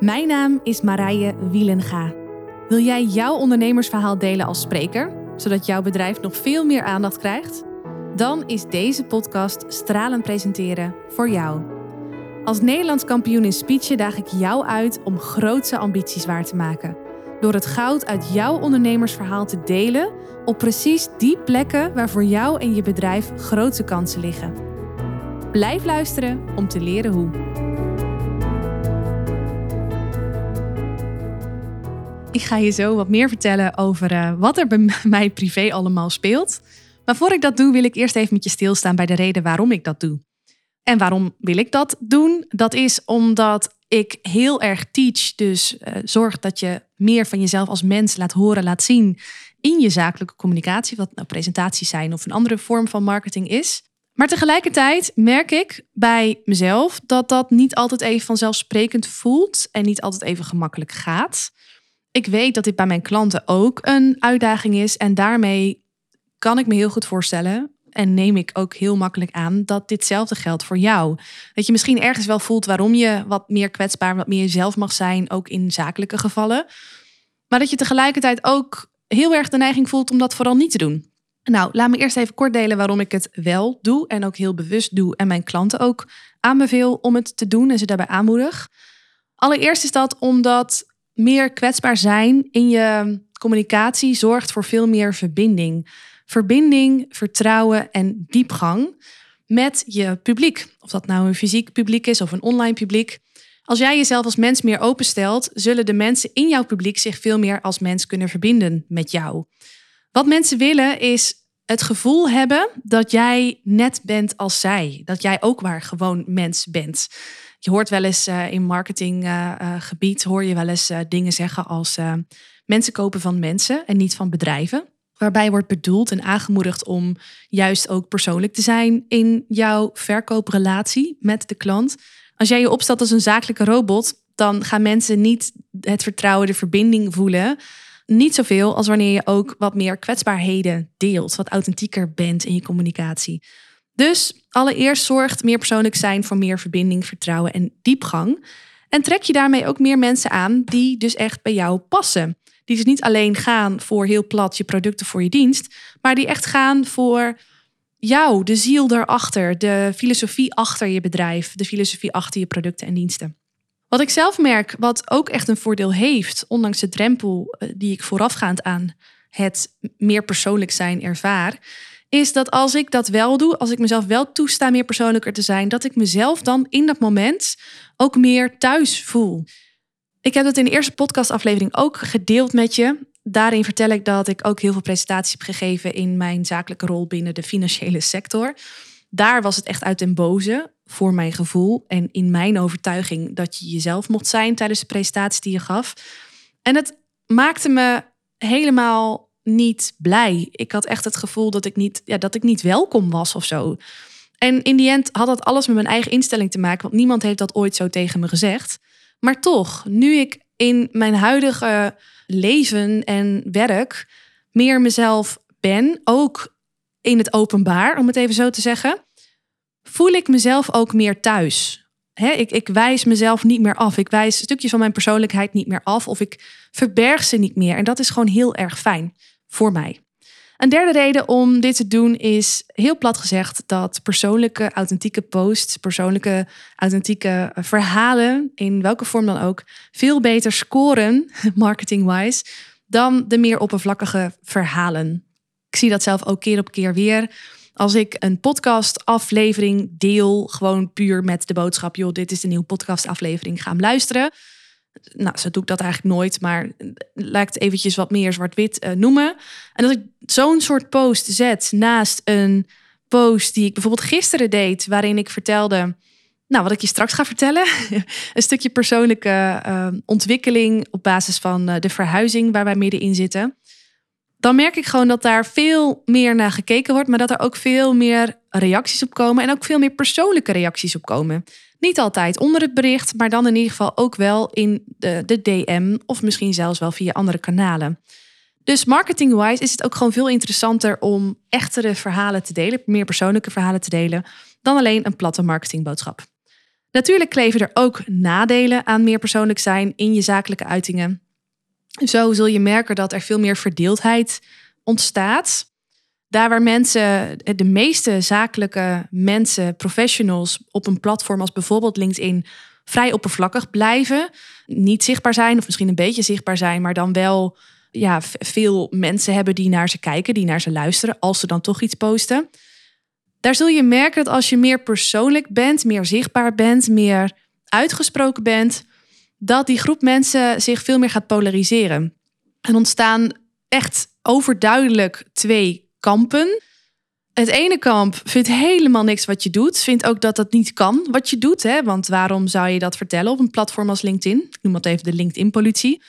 Mijn naam is Marije Wielenga. Wil jij jouw ondernemersverhaal delen als spreker, zodat jouw bedrijf nog veel meer aandacht krijgt? Dan is deze podcast Stralen Presenteren voor jou. Als Nederlands kampioen in speechen daag ik jou uit om grootse ambities waar te maken. Door het goud uit jouw ondernemersverhaal te delen op precies die plekken waar voor jou en je bedrijf grote kansen liggen. Blijf luisteren om te leren hoe. Ik ga je zo wat meer vertellen over uh, wat er bij mij privé allemaal speelt. Maar voor ik dat doe, wil ik eerst even met je stilstaan bij de reden waarom ik dat doe. En waarom wil ik dat doen? Dat is omdat ik heel erg teach, dus uh, zorg dat je meer van jezelf als mens laat horen, laat zien in je zakelijke communicatie, wat nou presentaties zijn of een andere vorm van marketing is. Maar tegelijkertijd merk ik bij mezelf dat dat niet altijd even vanzelfsprekend voelt en niet altijd even gemakkelijk gaat. Ik weet dat dit bij mijn klanten ook een uitdaging is en daarmee kan ik me heel goed voorstellen en neem ik ook heel makkelijk aan dat ditzelfde geldt voor jou. Dat je misschien ergens wel voelt waarom je wat meer kwetsbaar, wat meer jezelf mag zijn, ook in zakelijke gevallen. Maar dat je tegelijkertijd ook heel erg de neiging voelt om dat vooral niet te doen. Nou, laat me eerst even kort delen waarom ik het wel doe en ook heel bewust doe en mijn klanten ook aanbeveel om het te doen en ze daarbij aanmoedig. Allereerst is dat omdat meer kwetsbaar zijn in je communicatie zorgt voor veel meer verbinding. Verbinding, vertrouwen en diepgang met je publiek. Of dat nou een fysiek publiek is of een online publiek. Als jij jezelf als mens meer openstelt, zullen de mensen in jouw publiek zich veel meer als mens kunnen verbinden met jou. Wat mensen willen is het gevoel hebben dat jij net bent als zij. Dat jij ook maar gewoon mens bent. Je hoort wel eens uh, in marketinggebied, uh, hoor je wel eens dingen zeggen als mensen kopen van mensen en niet van bedrijven. Waarbij wordt bedoeld en aangemoedigd om juist ook persoonlijk te zijn in jouw verkooprelatie met de klant. Als jij je opstelt als een zakelijke robot, dan gaan mensen niet het vertrouwen, de verbinding voelen. Niet zoveel als wanneer je ook wat meer kwetsbaarheden deelt, wat authentieker bent in je communicatie. Dus allereerst zorgt meer persoonlijk zijn voor meer verbinding, vertrouwen en diepgang. En trek je daarmee ook meer mensen aan die dus echt bij jou passen. Die dus niet alleen gaan voor heel plat je producten voor je dienst, maar die echt gaan voor jou, de ziel daarachter, de filosofie achter je bedrijf, de filosofie achter je producten en diensten. Wat ik zelf merk, wat ook echt een voordeel heeft, ondanks de drempel eh, die ik voorafgaand aan het meer persoonlijk zijn ervaar, is dat als ik dat wel doe, als ik mezelf wel toesta meer persoonlijker te zijn, dat ik mezelf dan in dat moment ook meer thuis voel. Ik heb dat in de eerste podcastaflevering ook gedeeld met je. Daarin vertel ik dat ik ook heel veel presentaties heb gegeven in mijn zakelijke rol binnen de financiële sector. Daar was het echt uit den boze, voor mijn gevoel en in mijn overtuiging, dat je jezelf mocht zijn tijdens de presentatie die je gaf. En het maakte me helemaal niet blij. Ik had echt het gevoel dat ik niet, ja, dat ik niet welkom was of zo. En in die end had dat alles met mijn eigen instelling te maken, want niemand heeft dat ooit zo tegen me gezegd. Maar toch, nu ik in mijn huidige leven en werk meer mezelf ben, ook in het openbaar, om het even zo te zeggen, voel ik mezelf ook meer thuis. ik, ik wijs mezelf niet meer af. Ik wijs stukjes van mijn persoonlijkheid niet meer af of ik verberg ze niet meer. En dat is gewoon heel erg fijn voor mij. Een derde reden om dit te doen is heel plat gezegd dat persoonlijke, authentieke posts, persoonlijke, authentieke verhalen, in welke vorm dan ook, veel beter scoren, marketing-wise, dan de meer oppervlakkige verhalen. Ik zie dat zelf ook keer op keer weer. Als ik een podcast-aflevering deel, gewoon puur met de boodschap: joh, dit is een nieuwe podcast-aflevering, ga hem luisteren nou, zo doe ik dat eigenlijk nooit, maar ik het eventjes wat meer zwart-wit uh, noemen. En dat ik zo'n soort post zet naast een post die ik bijvoorbeeld gisteren deed, waarin ik vertelde, nou, wat ik je straks ga vertellen, een stukje persoonlijke uh, ontwikkeling op basis van uh, de verhuizing waar wij middenin zitten. Dan merk ik gewoon dat daar veel meer naar gekeken wordt, maar dat er ook veel meer reacties op komen en ook veel meer persoonlijke reacties op komen. Niet altijd onder het bericht, maar dan in ieder geval ook wel in de, de DM of misschien zelfs wel via andere kanalen. Dus marketing-wise is het ook gewoon veel interessanter om echtere verhalen te delen, meer persoonlijke verhalen te delen, dan alleen een platte marketingboodschap. Natuurlijk kleven er ook nadelen aan meer persoonlijk zijn in je zakelijke uitingen. Zo zul je merken dat er veel meer verdeeldheid ontstaat. Daar waar mensen, de meeste zakelijke mensen, professionals op een platform als bijvoorbeeld LinkedIn vrij oppervlakkig blijven, niet zichtbaar zijn of misschien een beetje zichtbaar zijn, maar dan wel ja, veel mensen hebben die naar ze kijken, die naar ze luisteren, als ze dan toch iets posten. Daar zul je merken dat als je meer persoonlijk bent, meer zichtbaar bent, meer uitgesproken bent, dat die groep mensen zich veel meer gaat polariseren. En ontstaan echt overduidelijk twee kampen. Het ene kamp vindt helemaal niks wat je doet. Vindt ook dat dat niet kan wat je doet. Hè? Want waarom zou je dat vertellen op een platform als LinkedIn? Ik noem het even de LinkedIn-politie.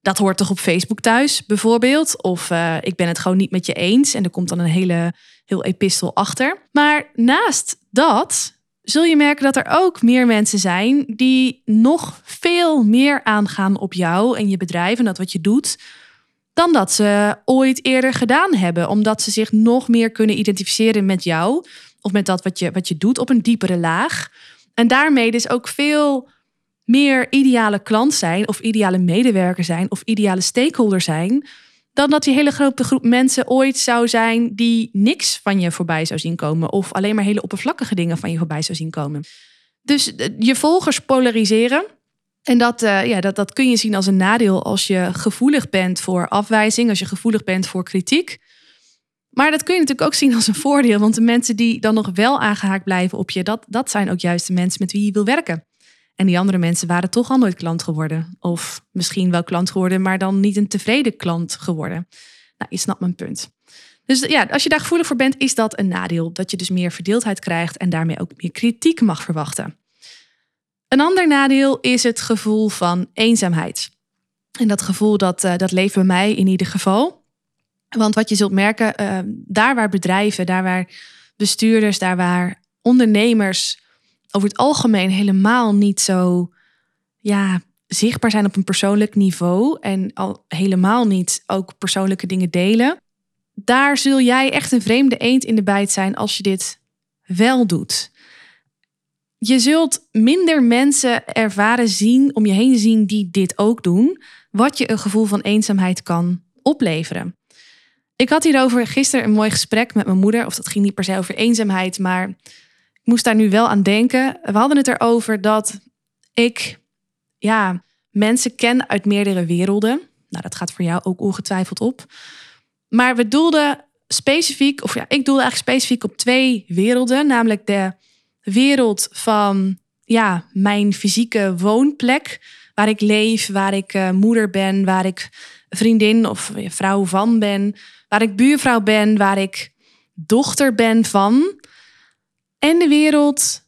Dat hoort toch op Facebook thuis, bijvoorbeeld? Of uh, ik ben het gewoon niet met je eens. En er komt dan een hele heel epistel achter. Maar naast dat zul je merken dat er ook meer mensen zijn die nog veel meer aangaan op jou en je bedrijf en dat wat je doet, dan dat ze ooit eerder gedaan hebben. Omdat ze zich nog meer kunnen identificeren met jou of met dat wat je, wat je doet op een diepere laag. En daarmee dus ook veel meer ideale klant zijn of ideale medewerker zijn of ideale stakeholder zijn dan dat die hele grote groep mensen ooit zou zijn die niks van je voorbij zou zien komen. Of alleen maar hele oppervlakkige dingen van je voorbij zou zien komen. Dus eh, je volgers polariseren. En dat, uh, ja, dat, dat kun je zien als een nadeel als je gevoelig bent voor afwijzing, als je gevoelig bent voor kritiek. Maar dat kun je natuurlijk ook zien als een voordeel, want de mensen die dan nog wel aangehaakt blijven op je, dat, dat zijn ook juist de mensen met wie je wil werken. En die andere mensen waren toch al nooit klant geworden. Of misschien wel klant geworden, maar dan niet een tevreden klant geworden. Nou, je snapt mijn punt. Dus ja, als je daar gevoelig voor bent, is dat een nadeel. Dat je dus meer verdeeldheid krijgt en daarmee ook meer kritiek mag verwachten. Een ander nadeel is het gevoel van eenzaamheid. En dat gevoel dat, uh, dat leeft bij mij in ieder geval. Want wat je zult merken, uh, daar waar bedrijven, daar waar bestuurders, daar waar ondernemers over het algemeen helemaal niet zo ja, zichtbaar zijn op een persoonlijk niveau en al helemaal niet ook persoonlijke dingen delen. Daar zul jij echt een vreemde eend in de bijt zijn als je dit wel doet. Je zult minder mensen ervaren zien, om je heen zien, die dit ook doen, wat je een gevoel van eenzaamheid kan opleveren. Ik had hierover gisteren een mooi gesprek met mijn moeder, of dat ging niet per se over eenzaamheid, maar ik moest daar nu wel aan denken. We hadden het erover dat ik ja, mensen ken uit meerdere werelden. Nou, dat gaat voor jou ook ongetwijfeld op. Maar we doelden specifiek, of ja, ik doelde eigenlijk specifiek op twee werelden. Namelijk de wereld van ja, mijn fysieke woonplek. Waar ik leef, waar ik uh, moeder ben, waar ik vriendin of vrouw van ben. Waar ik buurvrouw ben, waar ik dochter ben van. En de wereld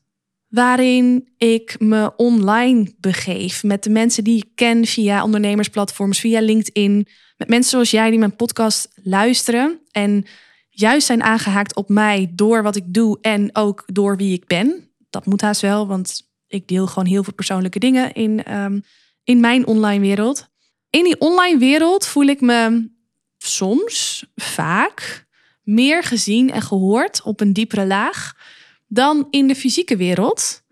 waarin ik me online begeef. Met de mensen die ik ken via ondernemersplatforms, via LinkedIn. Met mensen zoals jij die mijn podcast luisteren. En juist zijn aangehaakt op mij door wat ik doe en ook door wie ik ben. Dat moet haast wel, want ik deel gewoon heel veel persoonlijke dingen in, um, in mijn online wereld. In die online wereld voel ik me soms, vaak, meer gezien en gehoord op een diepere laag dan in de fysieke wereld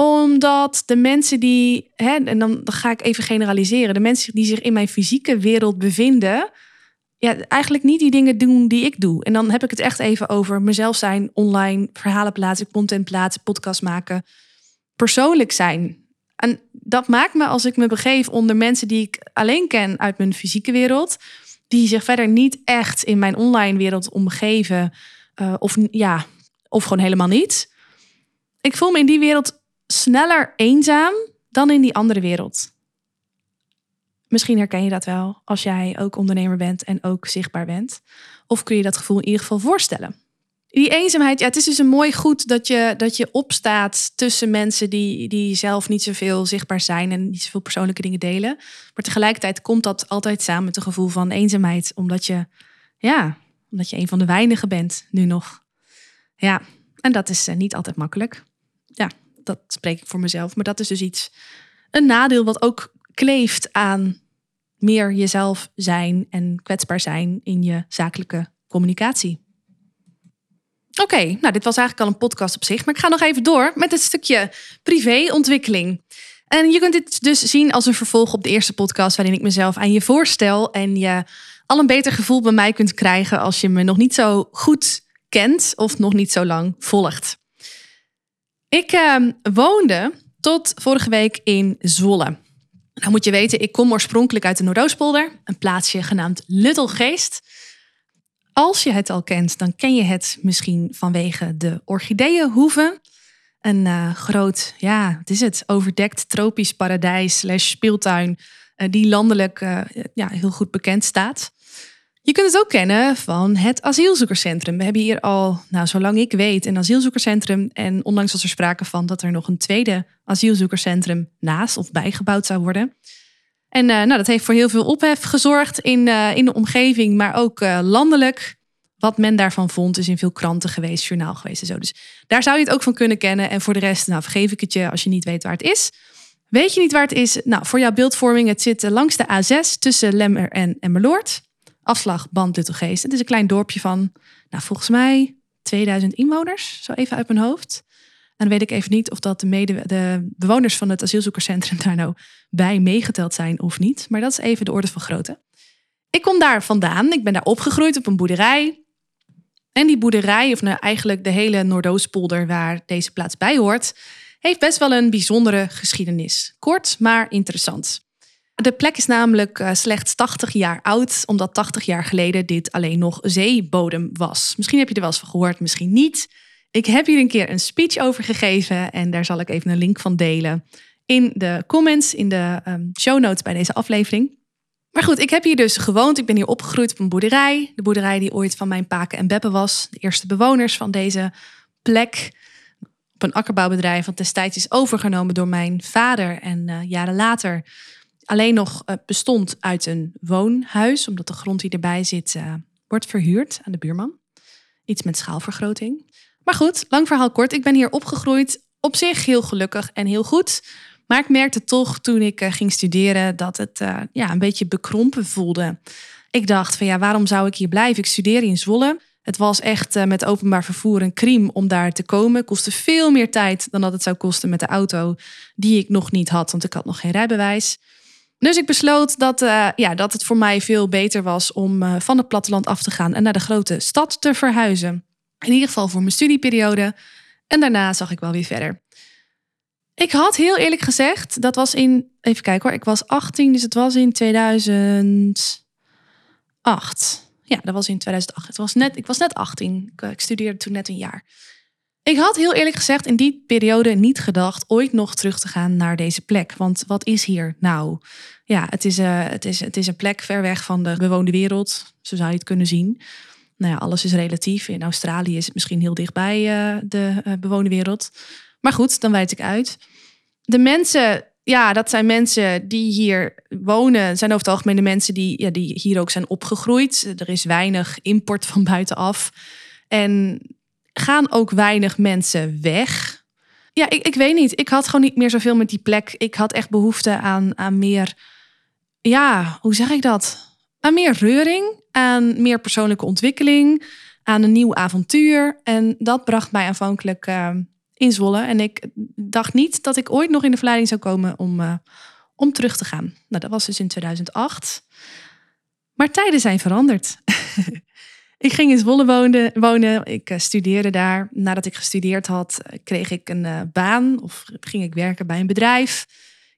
omdat de mensen die, hè, en dan ga ik even generaliseren, de mensen die zich in mijn fysieke wereld bevinden, ja, eigenlijk niet die dingen doen die ik doe. En dan heb ik het echt even over mezelf zijn, online, verhalen plaatsen, content plaatsen, podcast maken, persoonlijk zijn. En dat maakt me als ik me begeef onder mensen die ik alleen ken uit mijn fysieke wereld, die zich verder niet echt in mijn online wereld omgeven, uh, of ja, of gewoon helemaal niet. Ik voel me in die wereld sneller eenzaam dan in die andere wereld. Misschien herken je dat wel als jij ook ondernemer bent en ook zichtbaar bent. Of kun je dat gevoel in ieder geval voorstellen. Die eenzaamheid, ja, het is dus een mooi goed dat je, dat je opstaat tussen mensen die, die zelf niet zoveel zichtbaar zijn en niet zoveel persoonlijke dingen delen. Maar tegelijkertijd komt dat altijd samen met een gevoel van eenzaamheid, omdat je, ja, omdat je een van de weinigen bent nu nog. Ja, en dat is eh, niet altijd makkelijk. Ja, dat spreek ik voor mezelf. Maar dat is dus iets, een nadeel wat ook kleeft aan meer jezelf zijn en kwetsbaar zijn in je zakelijke communicatie. Oké, nou dit was eigenlijk al een podcast op zich, maar ik ga nog even door met het stukje privéontwikkeling. En je kunt dit dus zien als een vervolg op de eerste podcast waarin ik mezelf aan je voorstel en je al een beter gevoel bij mij kunt krijgen als je me nog niet zo goed kent of nog niet zo lang volgt. Ik uh, woonde tot vorige week in Zwolle. Nou moet je weten, ik kom oorspronkelijk uit de Noordoostpolder, een plaatsje genaamd Luttelgeest. Als je het al kent, dan ken je het misschien vanwege de orchideeënhoeve. Een uh, groot, ja, wat is het, overdekt tropisch paradijs slash speeltuin uh, die landelijk uh, ja, heel goed bekend staat. Je kunt het ook kennen van het asielzoekerscentrum. We hebben hier al, nou, zolang ik weet, een asielzoekerscentrum. En onlangs was er sprake van dat er nog een tweede asielzoekerscentrum naast of bijgebouwd zou worden. En uh, nou, dat heeft voor heel veel ophef gezorgd in, uh, in de omgeving, maar ook uh, landelijk. Wat men daarvan vond, is in veel kranten geweest, journaal geweest en zo. Dus daar zou je het ook van kunnen kennen. En voor de rest, nou, vergeef ik het je als je niet weet waar het is. Weet je niet waar het is? Nou, voor jouw beeldvorming, het zit langs de A6 tussen Lemmer en Emmeloord. Afslag Band Luttelgeest. Het is een klein dorpje van, nou, volgens mij 2000 inwoners, zo even uit mijn hoofd. En dan weet ik even niet of dat de, de bewoners van het asielzoekerscentrum daar nou bij meegeteld zijn of niet. Maar dat is even de orde van grootte. Ik kom daar vandaan. Ik ben daar opgegroeid op een boerderij. En die boerderij, of nou eigenlijk de hele Noordoostpolder waar deze plaats bij hoort, heeft best wel een bijzondere geschiedenis. Kort, maar interessant. De plek is namelijk uh, slechts 80 jaar oud, omdat 80 jaar geleden dit alleen nog zeebodem was. Misschien heb je er wel eens van gehoord, misschien niet. Ik heb hier een keer een speech over gegeven en daar zal ik even een link van delen in de comments, in de um, show notes bij deze aflevering. Maar goed, ik heb hier dus gewoond. Ik ben hier opgegroeid op een boerderij. De boerderij die ooit van mijn paken en beppen was. De eerste bewoners van deze plek. Op een akkerbouwbedrijf dat destijds is overgenomen door mijn vader. En uh, jaren later alleen nog uh, bestond uit een woonhuis. Omdat de grond die erbij zit uh, wordt verhuurd aan de buurman. Iets met schaalvergroting. Maar goed, lang verhaal kort. Ik ben hier opgegroeid. Op zich heel gelukkig en heel goed. Maar ik merkte toch toen ik uh, ging studeren dat het ja, een beetje bekrompen voelde. Ik dacht van ja, waarom zou ik hier blijven? Ik studeer in Zwolle. Het was echt met openbaar vervoer een crime om daar te komen. Kostte veel meer tijd dan dat het zou kosten met de auto die ik nog niet had, want ik had nog geen rijbewijs. Dus ik besloot dat, ja, dat het voor mij veel beter was om van het platteland af te gaan en naar de grote stad te verhuizen. In ieder geval voor mijn studieperiode. En daarna zag ik wel weer verder. Ik had heel eerlijk gezegd, dat was in, even kijken hoor, ik was 18, dus het was in 2008. Ja, dat was in 2008. Het was net, ik was net 18. Ik, ik studeerde toen net een jaar. Ik had heel eerlijk gezegd in die periode niet gedacht ooit nog terug te gaan naar deze plek. Want wat is hier nou? Ja, het is, uh, het is, het is een plek ver weg van de bewoonde wereld, zo zou je het kunnen zien. Nou ja, alles is relatief. In Australië is het misschien heel dichtbij uh, de uh, bewoonde wereld. Maar goed, dan wijd ik uit. De mensen, ja, dat zijn mensen die hier wonen. zijn over het algemeen de mensen die, ja, die hier ook zijn opgegroeid. Er is weinig import van buitenaf. En gaan ook weinig mensen weg. Ja, ik, ik weet niet. Ik had gewoon niet meer zoveel met die plek. Ik had echt behoefte aan, aan meer. Ja, hoe zeg ik dat? Aan meer reuring, aan meer persoonlijke ontwikkeling, aan een nieuw avontuur. En dat bracht mij aanvankelijk. Uh, in Zwolle. En ik dacht niet dat ik ooit nog in de verleiding zou komen om, uh, om terug te gaan. Nou, dat was dus in 2008. Maar tijden zijn veranderd. ik ging in Zwolle wonen. Ik uh, studeerde daar. Nadat ik gestudeerd had, kreeg ik een uh, baan. Of ging ik werken bij een bedrijf.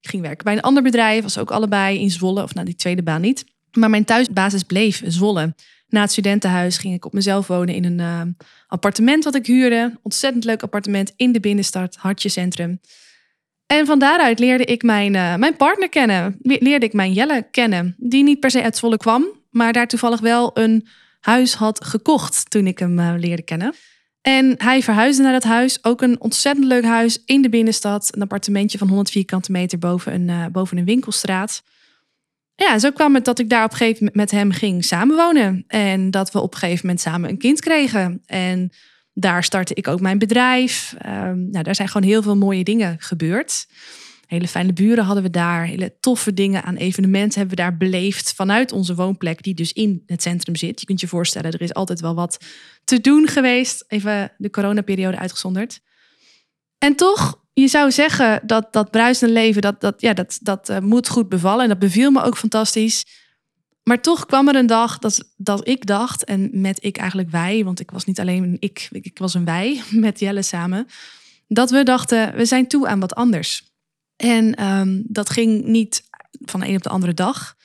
Ik ging werken bij een ander bedrijf. Was ook allebei in Zwolle. Of nou, die tweede baan niet. Maar mijn thuisbasis bleef Zwolle. Na het studentenhuis ging ik op mezelf wonen in een appartement wat ik huurde. Ontzettend leuk appartement in de binnenstad, Hartje Centrum. En van daaruit leerde ik mijn, mijn partner kennen. Leerde ik mijn Jelle kennen. Die niet per se uit Zwolle kwam, maar daar toevallig wel een huis had gekocht toen ik hem uh, leerde kennen. En hij verhuisde naar dat huis. Ook een ontzettend leuk huis in de binnenstad. Een appartementje van 100 vierkante meter boven een, uh, boven een winkelstraat. Ja, zo kwam het dat ik daar op een gegeven moment met hem ging samenwonen. En dat we op een gegeven moment samen een kind kregen. En daar startte ik ook mijn bedrijf. Um, nou, daar zijn gewoon heel veel mooie dingen gebeurd. Hele fijne buren hadden we daar. Hele toffe dingen aan evenementen hebben we daar beleefd vanuit onze woonplek, die dus in het centrum zit. Je kunt je voorstellen, er is altijd wel wat te doen geweest. Even de coronaperiode uitgezonderd. En toch, je zou zeggen dat dat bruisende leven, dat, dat, ja, dat, dat uh, moet goed bevallen. En dat beviel me ook fantastisch. Maar toch kwam er een dag dat, dat ik dacht, en met ik eigenlijk wij, want ik was niet alleen ik, ik was een wij met Jelle samen, dat we dachten, we zijn toe aan wat anders. En um, dat ging niet van de een op de andere dag.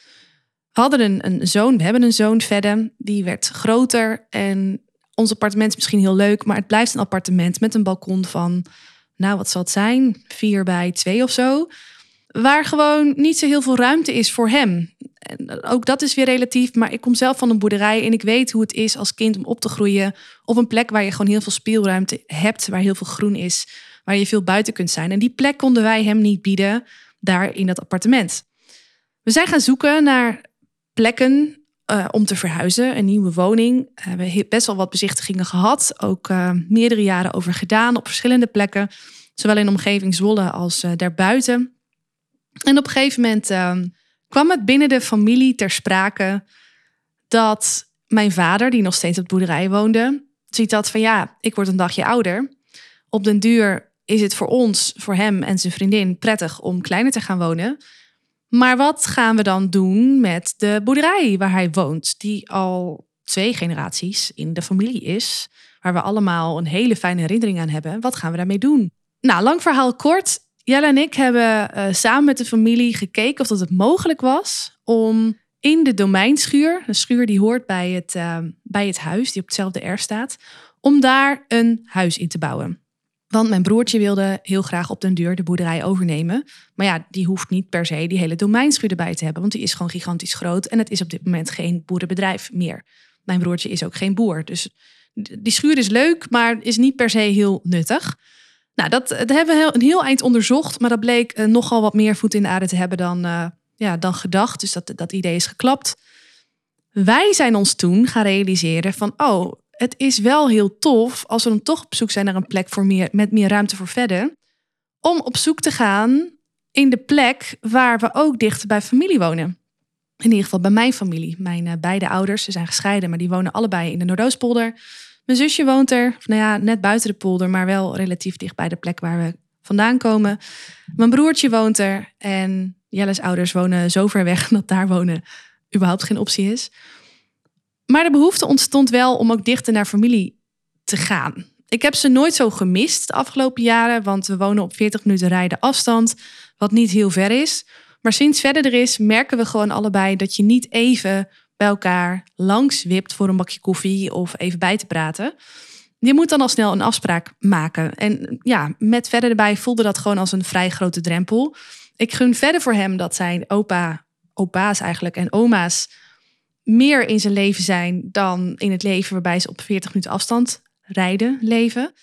We hadden een, een zoon, we hebben een zoon verder, die werd groter. En ons appartement is misschien heel leuk, maar het blijft een appartement met een balkon van, nou wat zal het zijn, vier bij twee of zo. Waar gewoon niet zo heel veel ruimte is voor hem. En ook dat is weer relatief, maar ik kom zelf van een boerderij en ik weet hoe het is als kind om op te groeien op een plek waar je gewoon heel veel speelruimte hebt, waar heel veel groen is, waar je veel buiten kunt zijn. En die plek konden wij hem niet bieden daar in dat appartement. We zijn gaan zoeken naar plekken uh, om te verhuizen, een nieuwe woning. Uh, we hebben best wel wat bezichtigingen gehad, ook uh, meerdere jaren over gedaan op verschillende plekken, zowel in omgeving Zwolle als daarbuiten. En op een gegeven moment ehm, kwam het binnen de familie ter sprake dat mijn vader, die nog steeds op de boerderij woonde, ziet dat van ja, ik word een dagje ouder. Op den duur is het voor ons, voor hem en zijn vriendin prettig om kleiner te gaan wonen. Maar wat gaan we dan doen met de boerderij waar hij woont, die al twee generaties in de familie is, waar we allemaal een hele fijne herinnering aan hebben? Wat gaan we daarmee doen? Nou, lang verhaal kort. Jelle en ik hebben uh, samen met de familie gekeken of dat het mogelijk was om in de domeinschuur, een schuur die hoort bij het, uh, bij het huis, die op hetzelfde erf staat, om daar een huis in te bouwen. Want mijn broertje wilde heel graag op den duur de boerderij overnemen. Maar ja, die hoeft niet per se die hele domeinschuur erbij te hebben, want die is gewoon gigantisch groot en het is op dit moment geen boerenbedrijf meer. Mijn broertje is ook geen boer, dus die schuur is leuk, maar is niet per se heel nuttig. Nou, dat, hebben we een heel eind onderzocht, maar dat bleek uh, nogal wat meer voet in de aarde te hebben dan, uh, ja, dan gedacht. Dus dat, dat idee is geklapt. Wij zijn ons toen gaan realiseren van, oh, het is wel heel tof als we dan toch op zoek zijn naar een plek voor meer, met meer ruimte voor verder. Om op zoek te gaan in de plek waar we ook dicht bij familie wonen. In ieder geval bij mijn familie. Mijn uh, beide ouders, ze zijn gescheiden, maar die wonen allebei in de Noordoostpolder. Mijn zusje woont er, nou ja, net buiten de polder, maar wel relatief dicht bij de plek waar we vandaan komen. Mijn broertje woont er en Jelle's ouders wonen zo ver weg dat daar wonen überhaupt geen optie is. Maar de behoefte ontstond wel om ook dichter naar familie te gaan. Ik heb ze nooit zo gemist de afgelopen jaren, want we wonen op 40 minuten rijden afstand, wat niet heel ver is. Maar sinds verder er is, merken we gewoon allebei dat je niet even bij elkaar langs wipt voor een bakje koffie of even bij te praten. Je moet dan al snel een afspraak maken. En ja, met verder erbij voelde dat gewoon als een vrij grote drempel. Ik gun verder voor hem dat zijn opa, opa's eigenlijk en oma's meer in zijn leven zijn dan in het leven waarbij ze op 40 minuten afstand rijden, leven.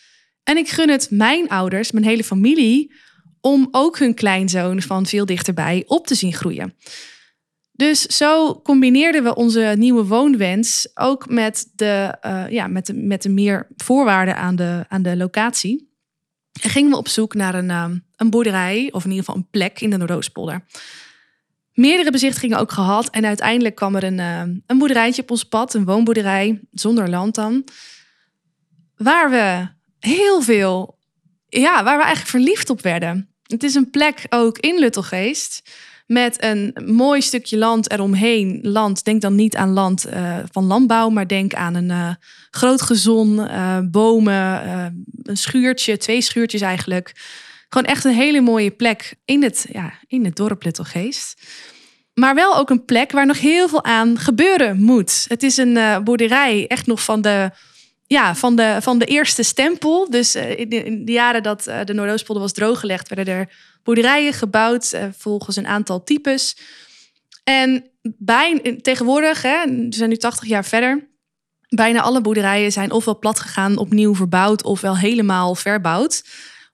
En ik gun het mijn ouders, mijn hele familie, om ook hun kleinzoon van veel dichterbij op te zien groeien. Dus zo combineerden we onze nieuwe woonwens ook met de, uh, ja, met de, met de meer voorwaarden aan de, aan de locatie. En gingen we op zoek naar een, uh, een boerderij, of in ieder geval een plek in de Noordoostpolder. Meerdere bezichtigingen ook gehad. En uiteindelijk kwam er een, uh, een boerderijtje op ons pad, een woonboerderij, zonder land dan. Waar we heel veel, ja, waar we eigenlijk verliefd op werden. Het is een plek ook in Luttelgeest met een mooi stukje land eromheen. Land, denk dan niet aan land uh, van landbouw, maar denk aan een uh, groot gezon, uh, bomen, een schuurtje, twee schuurtjes eigenlijk. Gewoon echt een hele mooie plek in het, ja, in het dorp Littelgeest. Maar wel ook een plek waar nog heel veel aan gebeuren moet. Het is een boerderij, echt nog van de, ja, van de, van de eerste stempel. Dus in de, in, de, jaren dat de Noordoostpolder was drooggelegd, werden er boerderijen gebouwd volgens een aantal types. En bij, tegenwoordig, hè, we zijn nu 80 jaar verder, bijna alle boerderijen zijn ofwel plat gegaan, opnieuw verbouwd, ofwel helemaal verbouwd.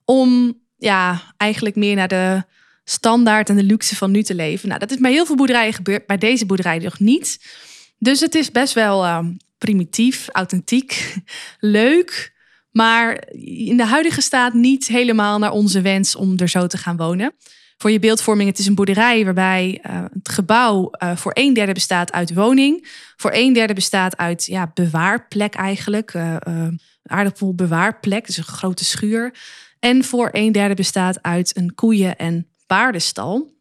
Om ja, eigenlijk meer naar de standaard en de luxe van nu te leven. Nou, dat is bij heel veel boerderijen gebeurd, bij deze boerderij nog niet. Dus het is best wel uh, primitief, authentiek, leuk. Maar in de huidige staat niet helemaal naar onze wens om er zo te gaan wonen. Voor je beeldvorming, het is een boerderij waarbij uh, het gebouw uh, voor een derde bestaat uit woning. Voor een derde bestaat uit ja, bewaarplek eigenlijk. Uh, aardappelbewaarplek, dus een grote schuur. En voor een derde bestaat uit een koeien- en paardenstal.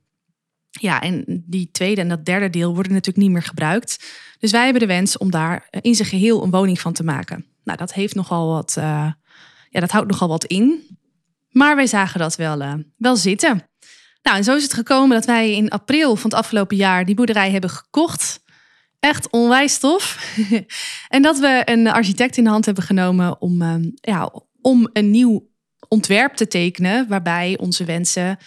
Ja, en die tweede en dat derde deel worden natuurlijk niet meer gebruikt. Dus wij hebben de wens om daar in zijn geheel een woning van te maken. Nou, dat heeft nogal wat, uh, ja, dat houdt nogal wat in. Maar wij zagen dat wel, uh, wel zitten. Nou, en zo is het gekomen dat wij in april van het afgelopen jaar die boerderij hebben gekocht. Echt onwijs tof. en dat we een architect in de hand hebben genomen om, uh, ja, om een nieuw ontwerp te tekenen. Waarbij onze wensen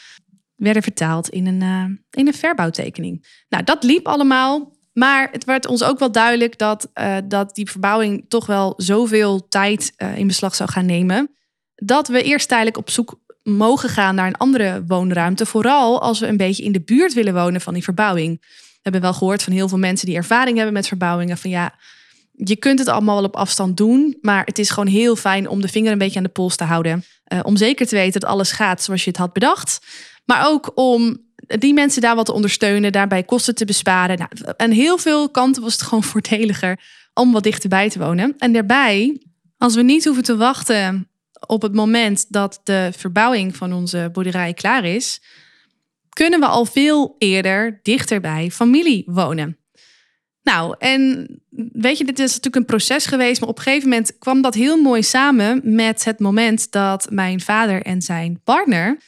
werden vertaald in een, uh, in een verbouwtekening. Nou, dat liep allemaal. Maar het werd ons ook wel duidelijk dat, uh, dat die verbouwing toch wel zoveel tijd uh, in beslag zou gaan nemen. Dat we eerst tijdelijk op zoek mogen gaan naar een andere woonruimte. Vooral als we een beetje in de buurt willen wonen van die verbouwing. We hebben wel gehoord van heel veel mensen die ervaring hebben met verbouwingen. Van ja, je kunt het allemaal wel op afstand doen. Maar het is gewoon heel fijn om de vinger een beetje aan de pols te houden. Uh, om zeker te weten dat alles gaat zoals je het had bedacht. Maar ook om die mensen daar wat te ondersteunen, daarbij kosten te besparen. Nou, aan heel veel kanten was het gewoon voordeliger om wat dichterbij te wonen. En daarbij, als we niet hoeven te wachten op het moment dat de verbouwing van onze boerderij klaar is, kunnen we al veel eerder dichterbij familie wonen. Nou, en weet je, dit is natuurlijk een proces geweest, maar op een gegeven moment kwam dat heel mooi samen met het moment dat mijn vader en zijn partner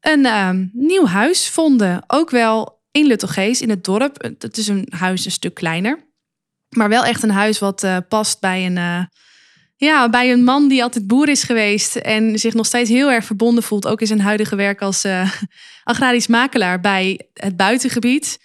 een uh, nieuw huis vonden. Ook wel in Luttelgeest, in het dorp. Het is een huis een stuk kleiner. Maar wel echt een huis wat uh, past bij een, uh, ja, bij een man die altijd boer is geweest. En zich nog steeds heel erg verbonden voelt. Ook in zijn huidige werk als uh, agrarisch makelaar bij het buitengebied.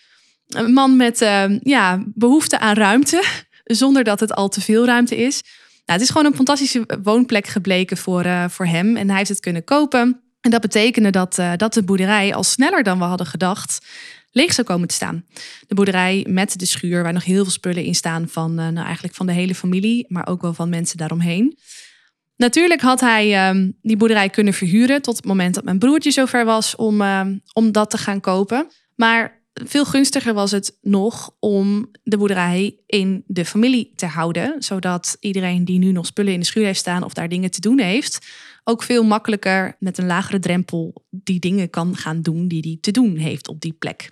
Een man met ja, behoefte aan ruimte. Zonder dat het al te veel ruimte is. Nou, het is gewoon een fantastische woonplek gebleken voor, voor hem. En hij heeft het kunnen kopen. En dat betekende dat, uh, dat de boerderij al sneller dan we hadden gedacht leeg zou komen te staan. De boerderij met de schuur, waar nog heel veel spullen in staan van, uh, nou eigenlijk van de hele familie, maar ook wel van mensen daaromheen. Natuurlijk had hij uh, die boerderij kunnen verhuren tot het moment dat mijn broertje zover was om, ehm, om dat te gaan kopen. Maar veel gunstiger was het nog om de boerderij in de familie te houden, zodat iedereen die nu nog spullen in de schuur heeft staan of daar dingen te doen heeft, ook veel makkelijker met een lagere drempel die dingen kan gaan doen die hij te doen heeft op die plek.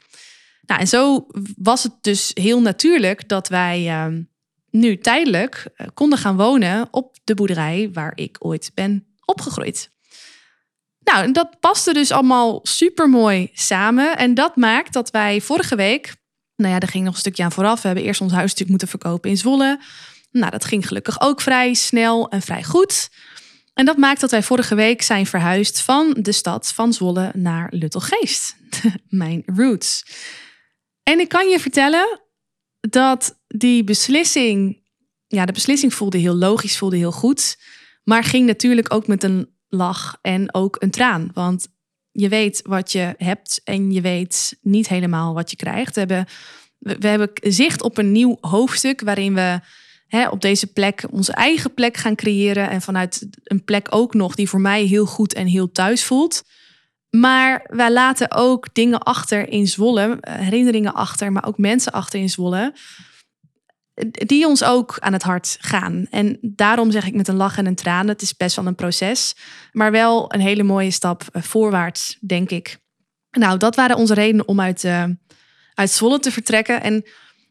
Nou, en zo was het dus heel natuurlijk dat wij uh, nu tijdelijk uh, konden gaan wonen op de boerderij waar ik ooit ben opgegroeid. Nou, en dat paste dus allemaal super mooi samen. En dat maakt dat wij vorige week, nou ja, er ging nog een stukje aan vooraf. We hebben eerst ons huis natuurlijk moeten verkopen in Zwolle. Nou, dat ging gelukkig ook vrij snel en vrij goed. En dat maakt dat wij vorige week zijn verhuisd van de stad van Zwolle naar Luttelgeest. Mijn roots. En ik kan je vertellen dat die beslissing, ja, de beslissing voelde heel logisch, voelde heel goed. Maar ging natuurlijk ook met een lach en ook een traan. Want je weet wat je hebt en je weet niet helemaal wat je krijgt. We hebben, we hebben zicht op een nieuw hoofdstuk waarin we hè, op deze plek onze eigen plek gaan creëren. En vanuit een plek ook nog die voor mij heel goed en heel thuis voelt. Maar wij laten ook dingen achter in Zwolle, herinneringen achter, maar ook mensen achter in Zwolle, die ons ook aan het hart gaan. En daarom zeg ik met een lach en een traan, het is best wel een proces, maar wel een hele mooie stap eh, voorwaarts, denk ik. Nou, dat waren onze redenen om uit, uh, uit Zwolle te vertrekken. En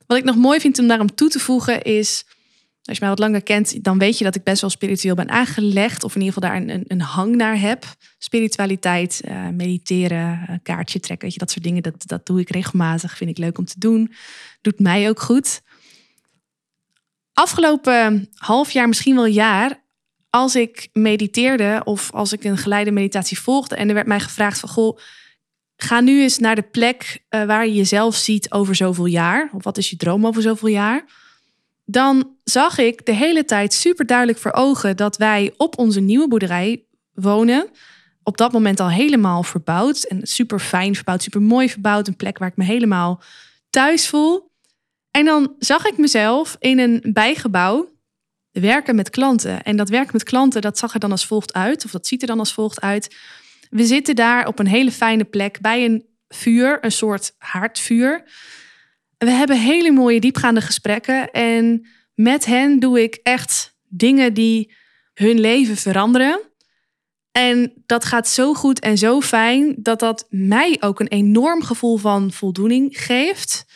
wat ik nog mooi vind om daarom toe te voegen is, als je mij wat langer kent, dan weet je dat ik best wel spiritueel ben aangelegd. Of in ieder geval daar een, een, hang naar heb. Spiritualiteit, uh, mediteren, kaartje trekken. Weet je, dat soort dingen, dat, dat doe ik regelmatig. Vind ik leuk om te doen. Doet mij ook goed. Afgelopen half jaar, misschien wel jaar, als ik mediteerde of als ik een geleide meditatie volgde en er werd mij gevraagd van, goh, ga nu eens naar de plek uh, waar je jezelf ziet over zoveel jaar. Of wat is je droom over zoveel jaar? dan zag ik de hele tijd super duidelijk voor ogen dat wij op onze nieuwe boerderij wonen. Op dat moment al helemaal verbouwd en super fijn verbouwd, super mooi verbouwd. Een plek waar ik me helemaal thuis voel. En dan zag ik mezelf in een bijgebouw werken met klanten. En dat werken met klanten, dat zag er dan als volgt uit, of dat ziet er dan als volgt uit. We zitten daar op een hele fijne plek bij een vuur, een soort haardvuur. We hebben hele mooie diepgaande gesprekken en met hen doe ik echt dingen die hun leven veranderen. En dat gaat zo goed en zo fijn dat dat mij ook een enorm gevoel van voldoening geeft.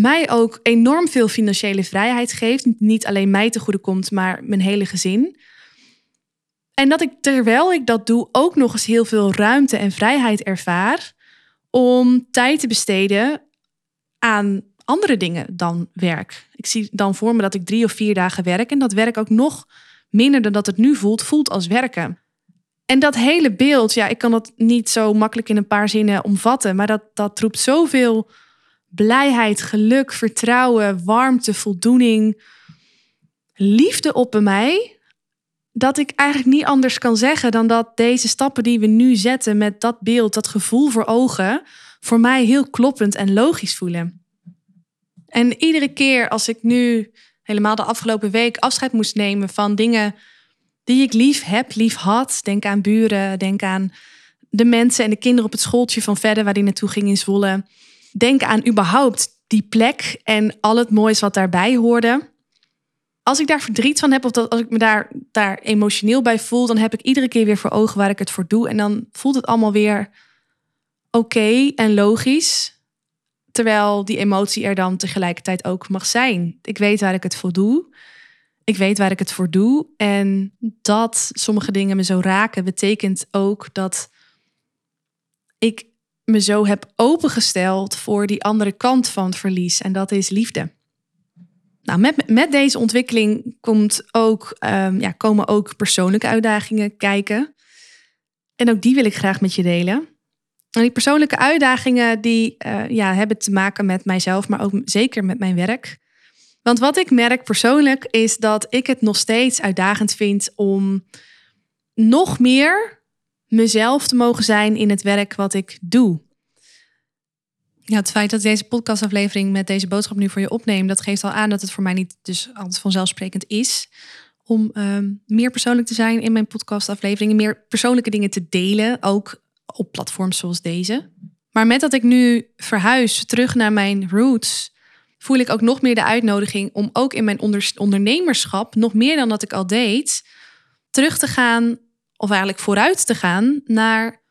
Mij ook enorm veel financiële vrijheid geeft. Niet alleen mij te goede komt, maar mijn hele gezin. En dat ik terwijl ik dat doe ook nog eens heel veel ruimte en vrijheid ervaar om tijd te besteden aan andere dingen dan werk. Ik zie dan voor me dat ik drie of vier dagen werk en dat werk ook nog minder dan dat het nu voelt, voelt als werken. En dat hele beeld, ja, ik kan dat niet zo makkelijk in een paar zinnen omvatten, maar dat, dat roept zoveel blijheid, geluk, vertrouwen, warmte, voldoening, liefde op bij mij, dat ik eigenlijk niet anders kan zeggen dan dat deze stappen die we nu zetten met dat beeld, dat gevoel voor ogen, voor mij heel kloppend en logisch voelen. En iedere keer als ik nu helemaal de afgelopen week afscheid moest nemen van dingen die ik lief heb, lief had. Denk aan buren, denk aan de mensen en de kinderen op het schooltje van verder waar die naartoe ging in Zwolle. Denk aan überhaupt die plek en al het moois wat daarbij hoorde. Als ik daar verdriet van heb of dat, als ik me daar, daar emotioneel bij voel, dan heb ik iedere keer weer voor ogen waar ik het voor doe. En dan voelt het allemaal weer oké en logisch. Terwijl die emotie er dan tegelijkertijd ook mag zijn. Ik weet waar ik het voor doe. Ik weet waar ik het voor doe. En dat sommige dingen me zo raken, betekent ook dat ik me zo heb opengesteld voor die andere kant van het verlies. En dat is liefde. Nou, met, met deze ontwikkeling komt ook, um, ja, komen ook persoonlijke uitdagingen kijken. En ook die wil ik graag met je delen. En die persoonlijke uitdagingen die uh, ja, hebben te maken met mijzelf, maar ook zeker met mijn werk. Want wat ik merk persoonlijk is dat ik het nog steeds uitdagend vind om nog meer mezelf te mogen zijn in het werk wat ik doe. Ja, het feit dat deze podcastaflevering met deze boodschap nu voor je opneem, dat geeft al aan dat het voor mij niet dus altijd vanzelfsprekend is om uh, meer persoonlijk te zijn in mijn podcastafleveringen, meer persoonlijke dingen te delen, ook op platforms zoals deze. Maar met dat ik nu verhuis terug naar mijn roots, voel ik ook nog meer de uitnodiging om ook in mijn ondernemerschap, nog meer dan dat ik al deed, terug te gaan, of eigenlijk vooruit te gaan naar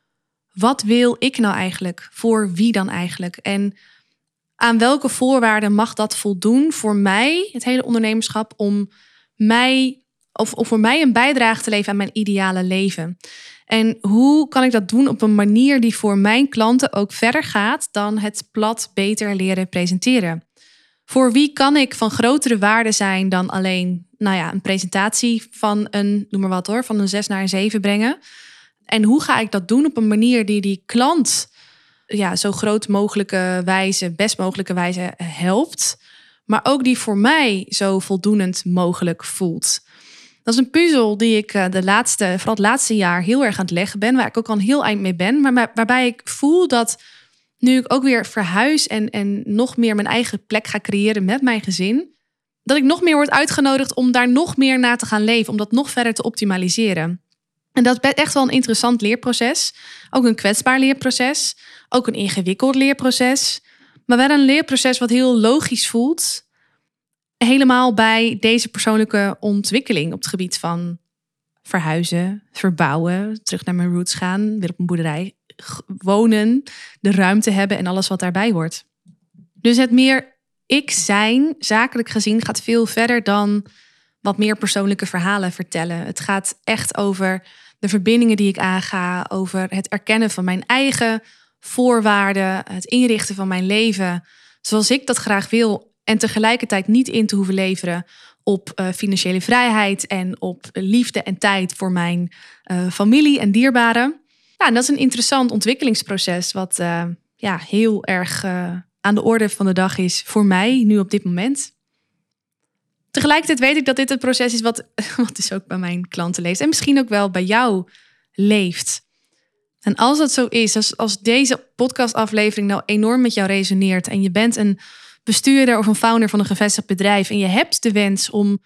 wat wil ik nou eigenlijk? Voor wie dan eigenlijk? En aan welke voorwaarden mag dat voldoen voor mij, het hele ondernemerschap, om mij of, of voor mij een bijdrage te leveren aan mijn ideale leven? En hoe kan ik dat doen op een manier die voor mijn klanten ook verder gaat dan het plat beter leren presenteren? Voor wie kan ik van grotere waarde zijn dan alleen nou ja, een presentatie van een, noem maar wat hoor, van een 6 naar een 7 brengen? En hoe ga ik dat doen op een manier die die klant ja, zo groot mogelijke wijze, best mogelijke wijze helpt, maar ook die voor mij zo voldoenend mogelijk voelt? Dat is een puzzel die ik eh, de laatste, vooral het laatste jaar heel erg aan het leggen ben, waar ik ook al een heel eind mee ben, maar waarbij ik voel dat nu ik ook weer verhuis en, en nog meer mijn eigen plek ga creëren met mijn gezin, dat ik nog meer word uitgenodigd om daar nog meer naar te gaan leven, om dat nog verder te optimaliseren. En dat is echt wel een interessant leerproces. Ook een kwetsbaar leerproces. Ook een ingewikkeld leerproces. Maar wel een leerproces wat heel logisch voelt. Helemaal bij deze persoonlijke ontwikkeling op het gebied van verhuizen, verbouwen, terug naar mijn roots gaan, weer op een boerderij wonen, de ruimte hebben en alles wat daarbij hoort. Dus het meer ik zijn, zakelijk gezien, gaat veel verder dan wat meer persoonlijke verhalen vertellen. Het gaat echt over de verbindingen die ik aanga, over het erkennen van mijn eigen voorwaarden, het inrichten van mijn leven zoals ik dat graag wil en tegelijkertijd niet in te hoeven leveren op uh, financiële vrijheid en op liefde en tijd voor mijn uh, familie en dierbaren. Ja, en dat is een interessant ontwikkelingsproces, wat uh, ja, heel erg aan de orde van de dag is voor mij nu op dit moment. Tegelijkertijd weet ik dat dit het proces is wat, wat dus ook bij mijn klanten leeft. En misschien ook wel bij jou leeft. En als dat zo is, als, als deze podcastaflevering nou enorm met jou resoneert en je bent een bestuurder of een founder van een gevestigd bedrijf en je hebt de wens om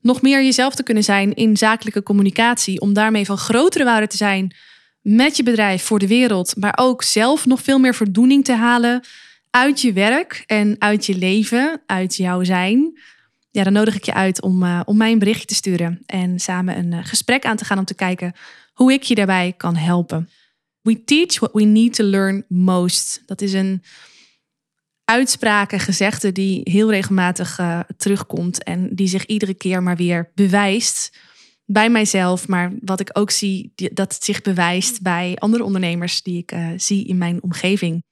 nog meer jezelf te kunnen zijn in zakelijke communicatie, om daarmee van grotere waarde te zijn met je bedrijf voor de wereld, maar ook zelf nog veel meer voldoening te halen uit je werk en uit je leven, uit jouw zijn, ja, dan nodig ik je uit om, uh, om mij een berichtje te sturen en samen een uh, gesprek aan te gaan om te kijken hoe ik je daarbij kan helpen. We teach what we need to learn most. Dat is een uitspraak en gezegde die heel regelmatig uh, terugkomt en die zich iedere keer maar weer bewijst bij mijzelf, maar wat ik ook zie, dat het zich bewijst bij andere ondernemers die ik zie in mijn omgeving.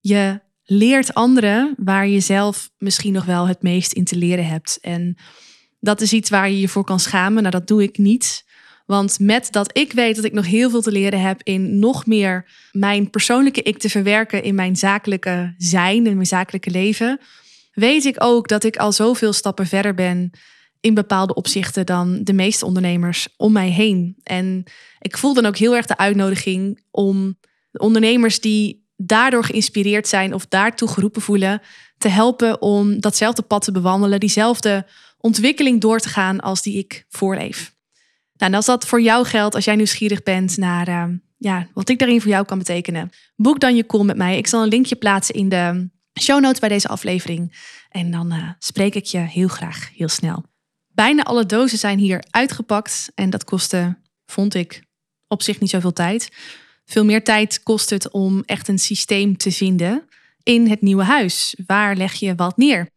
Je leert anderen waar je zelf misschien nog wel het meest in te leren hebt. En dat is iets waar je je voor kan schamen. Nou, dat doe ik niet. Want met dat ik weet dat ik nog heel veel te leren heb in nog meer mijn persoonlijke ik te verwerken in mijn zakelijke zijn en mijn zakelijke leven, weet ik ook dat ik al zoveel stappen verder ben in bepaalde opzichten dan de meeste ondernemers om mij heen. En ik voel dan ook heel erg de uitnodiging om de ondernemers die daardoor geïnspireerd zijn of daartoe geroepen voelen, te helpen om datzelfde pad te bewandelen, diezelfde ontwikkeling door te gaan als die ik voorleef. Nou, en als dat voor jou geldt, als jij nieuwsgierig bent naar uh, ja, wat ik daarin voor jou kan betekenen, boek dan je call met mij. Ik zal een linkje plaatsen in de show notes bij deze aflevering. En dan uh, spreek ik je heel graag heel snel. Bijna alle dozen zijn hier uitgepakt en dat kostte, vond ik, op zich niet zoveel tijd. Veel meer tijd kost het om echt een systeem te vinden in het nieuwe huis. Waar leg je wat neer?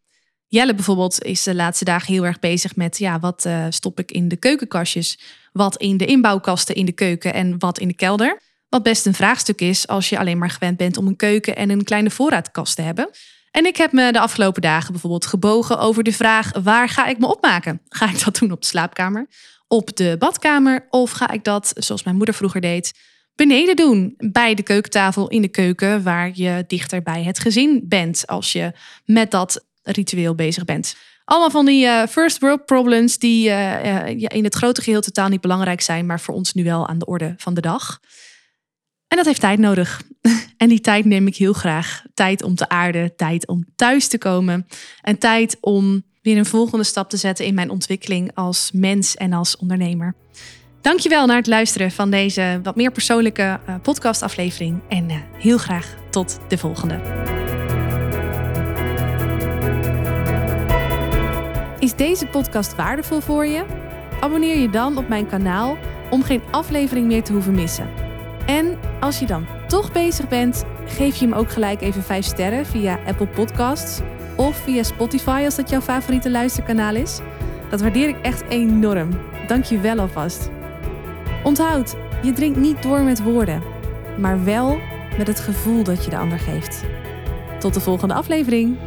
Jelle bijvoorbeeld is de laatste dagen heel erg bezig met ja, wat uh, stop ik in de keukenkastjes, wat in de inbouwkasten in de keuken en wat in de kelder. Wat best een vraagstuk is als je alleen maar gewend bent om een keuken en een kleine voorraadkast te hebben. En ik heb me de afgelopen dagen bijvoorbeeld gebogen over de vraag: waar ga ik me opmaken? Ga ik dat doen op de slaapkamer, op de badkamer of ga ik dat, zoals mijn moeder vroeger deed, beneden doen. Bij de keukentafel in de keuken, waar je dichter bij het gezin bent als je met dat ritueel bezig bent. Allemaal van die uh, first world problems die uh, in het grote geheel totaal niet belangrijk zijn, maar voor ons nu wel aan de orde van de dag. En dat heeft tijd nodig. en die tijd neem ik heel graag. Tijd om te aarden, tijd om thuis te komen en tijd om weer een volgende stap te zetten in mijn ontwikkeling als mens en als ondernemer. Dankjewel naar het luisteren van deze wat meer persoonlijke uh, podcastaflevering. En uh, heel graag tot de volgende. Is deze podcast waardevol voor je? Abonneer je dan op mijn kanaal om geen aflevering meer te hoeven missen. En als je dan toch bezig bent, geef je hem ook gelijk even 5 sterren via Apple Podcasts of via Spotify als dat jouw favoriete luisterkanaal is. Dat waardeer ik echt enorm. Dank je wel alvast. Onthoud, je drinkt niet door met woorden, maar wel met het gevoel dat je de ander geeft. Tot de volgende aflevering.